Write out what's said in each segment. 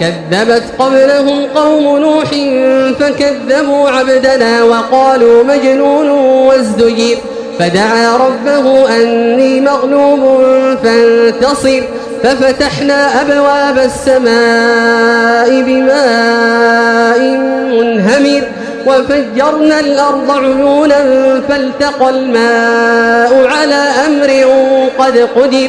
كذبت قبلهم قوم نوح فكذبوا عبدنا وقالوا مجنون وازدجر فدعا ربه أني مغلوب فانتصر ففتحنا أبواب السماء بماء منهمر وفجرنا الأرض عيونا فالتقى الماء على أمر قد قدر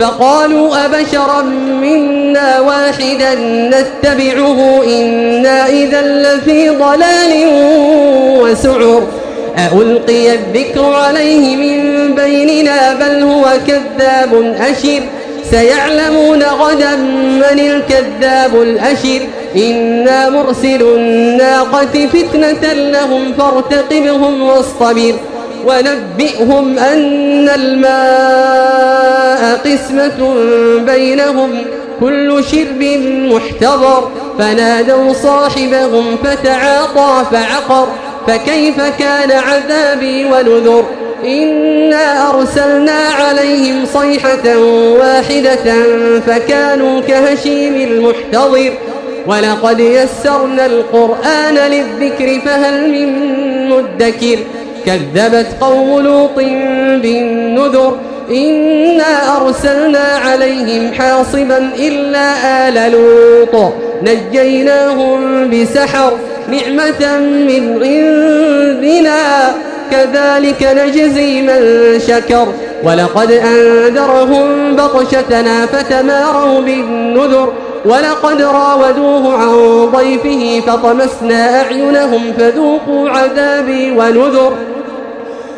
فقالوا أبشرا منا واحدا نتبعه إنا إذا لفي ضلال وسعر. ألقي الذكر عليه من بيننا بل هو كذاب أشر. سيعلمون غدا من الكذاب الأشر. إنا مرسل الناقة فتنة لهم فارتقبهم واصطبر. ونبئهم أن الماء قسمة بينهم كل شرب محتضر. فنادوا صاحبهم فتعاطى فعقر. فكيف كان عذابي ونذر؟ إنا أرسلنا عليهم صيحة واحدة فكانوا كهشيم المحتضر. ولقد يسرنا القرآن للذكر فهل من مدكر؟ كذبت قوم لوط بالنذر. إنا أرسلنا عليهم حاصبا إلا آل لوط. نجيناهم بسحر نعمة من عندنا. كذلك نجزي من شكر. ولقد أنذرهم بطشتنا فتماروا بالنذر. ولقد راودوه عن ضيفه فطمسنا أعينهم فذوقوا عذابي ونذر.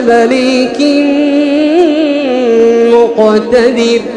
مليك مقتدر.